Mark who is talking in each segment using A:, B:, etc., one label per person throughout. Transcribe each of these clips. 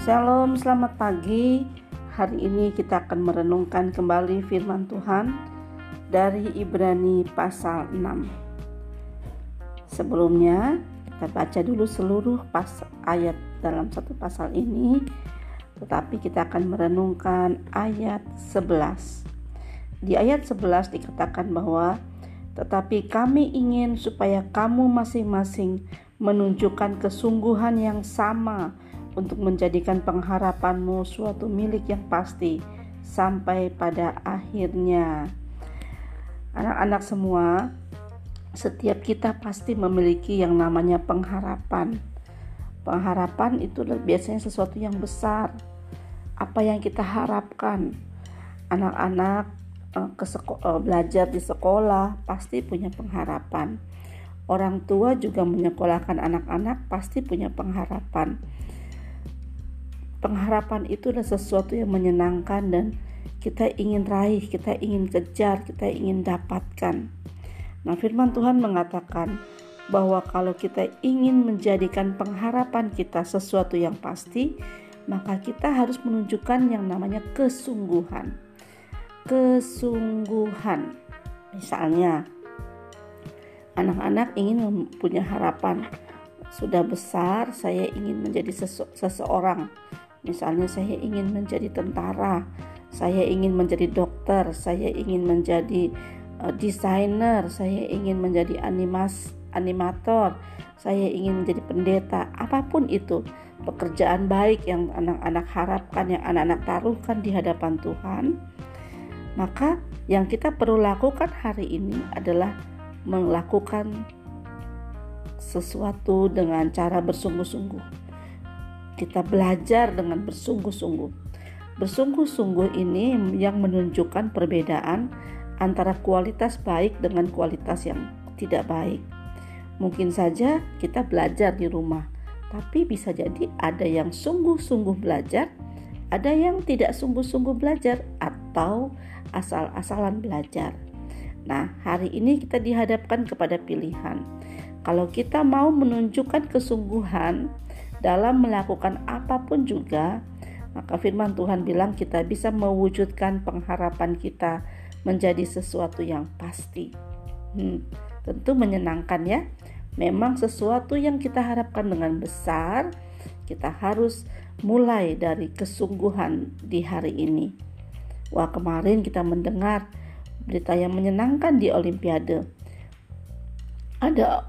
A: Shalom, selamat pagi. Hari ini kita akan merenungkan kembali firman Tuhan dari Ibrani pasal 6. Sebelumnya, kita baca dulu seluruh pas ayat dalam satu pasal ini, tetapi kita akan merenungkan ayat 11. Di ayat 11 dikatakan bahwa tetapi kami ingin supaya kamu masing-masing menunjukkan kesungguhan yang sama untuk menjadikan pengharapanmu suatu milik yang pasti sampai pada akhirnya. Anak-anak semua, setiap kita pasti memiliki yang namanya pengharapan. Pengharapan itu biasanya sesuatu yang besar. Apa yang kita harapkan? Anak-anak eh, eh, belajar di sekolah pasti punya pengharapan. Orang tua juga menyekolahkan anak-anak pasti punya pengharapan pengharapan itu adalah sesuatu yang menyenangkan dan kita ingin raih, kita ingin kejar, kita ingin dapatkan. Nah, firman Tuhan mengatakan bahwa kalau kita ingin menjadikan pengharapan kita sesuatu yang pasti, maka kita harus menunjukkan yang namanya kesungguhan. Kesungguhan. Misalnya, anak-anak ingin mempunyai harapan, sudah besar saya ingin menjadi sese seseorang Misalnya saya ingin menjadi tentara, saya ingin menjadi dokter, saya ingin menjadi uh, desainer, saya ingin menjadi animas animator, saya ingin menjadi pendeta, apa pun itu. Pekerjaan baik yang anak-anak harapkan, yang anak-anak taruhkan di hadapan Tuhan, maka yang kita perlu lakukan hari ini adalah melakukan sesuatu dengan cara bersungguh-sungguh kita belajar dengan bersungguh-sungguh. Bersungguh-sungguh ini yang menunjukkan perbedaan antara kualitas baik dengan kualitas yang tidak baik. Mungkin saja kita belajar di rumah, tapi bisa jadi ada yang sungguh-sungguh belajar, ada yang tidak sungguh-sungguh belajar, atau asal-asalan belajar. Nah, hari ini kita dihadapkan kepada pilihan. Kalau kita mau menunjukkan kesungguhan, dalam melakukan apa pun juga, maka firman Tuhan bilang kita bisa mewujudkan pengharapan kita menjadi sesuatu yang pasti. Hmm, tentu menyenangkan ya. Memang sesuatu yang kita harapkan dengan besar, kita harus mulai dari kesungguhan di hari ini. Wah, kemarin kita mendengar berita yang menyenangkan di Olimpiade. Ada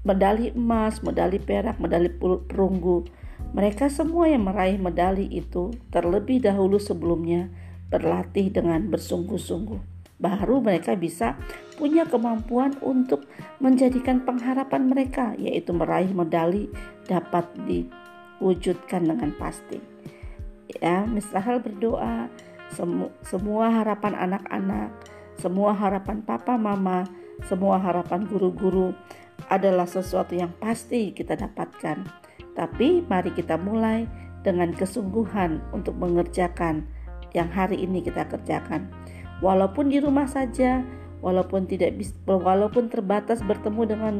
A: medali emas, medali perak, medali perunggu. Mereka semua yang meraih medali itu terlebih dahulu sebelumnya berlatih dengan bersungguh-sungguh. Baru mereka bisa punya kemampuan untuk menjadikan pengharapan mereka, yaitu meraih medali dapat diwujudkan dengan pasti. Ya, misal berdoa, semu semua harapan anak-anak, semua harapan papa mama, semua harapan guru-guru adalah sesuatu yang pasti kita dapatkan. Tapi mari kita mulai dengan kesungguhan untuk mengerjakan yang hari ini kita kerjakan. Walaupun di rumah saja, walaupun tidak walaupun terbatas bertemu dengan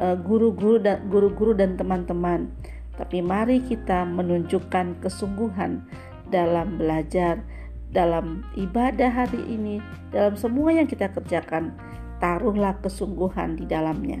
A: eh, guru-guru dan guru-guru dan teman-teman, tapi mari kita menunjukkan kesungguhan dalam belajar, dalam ibadah hari ini, dalam semua yang kita kerjakan, taruhlah kesungguhan di dalamnya.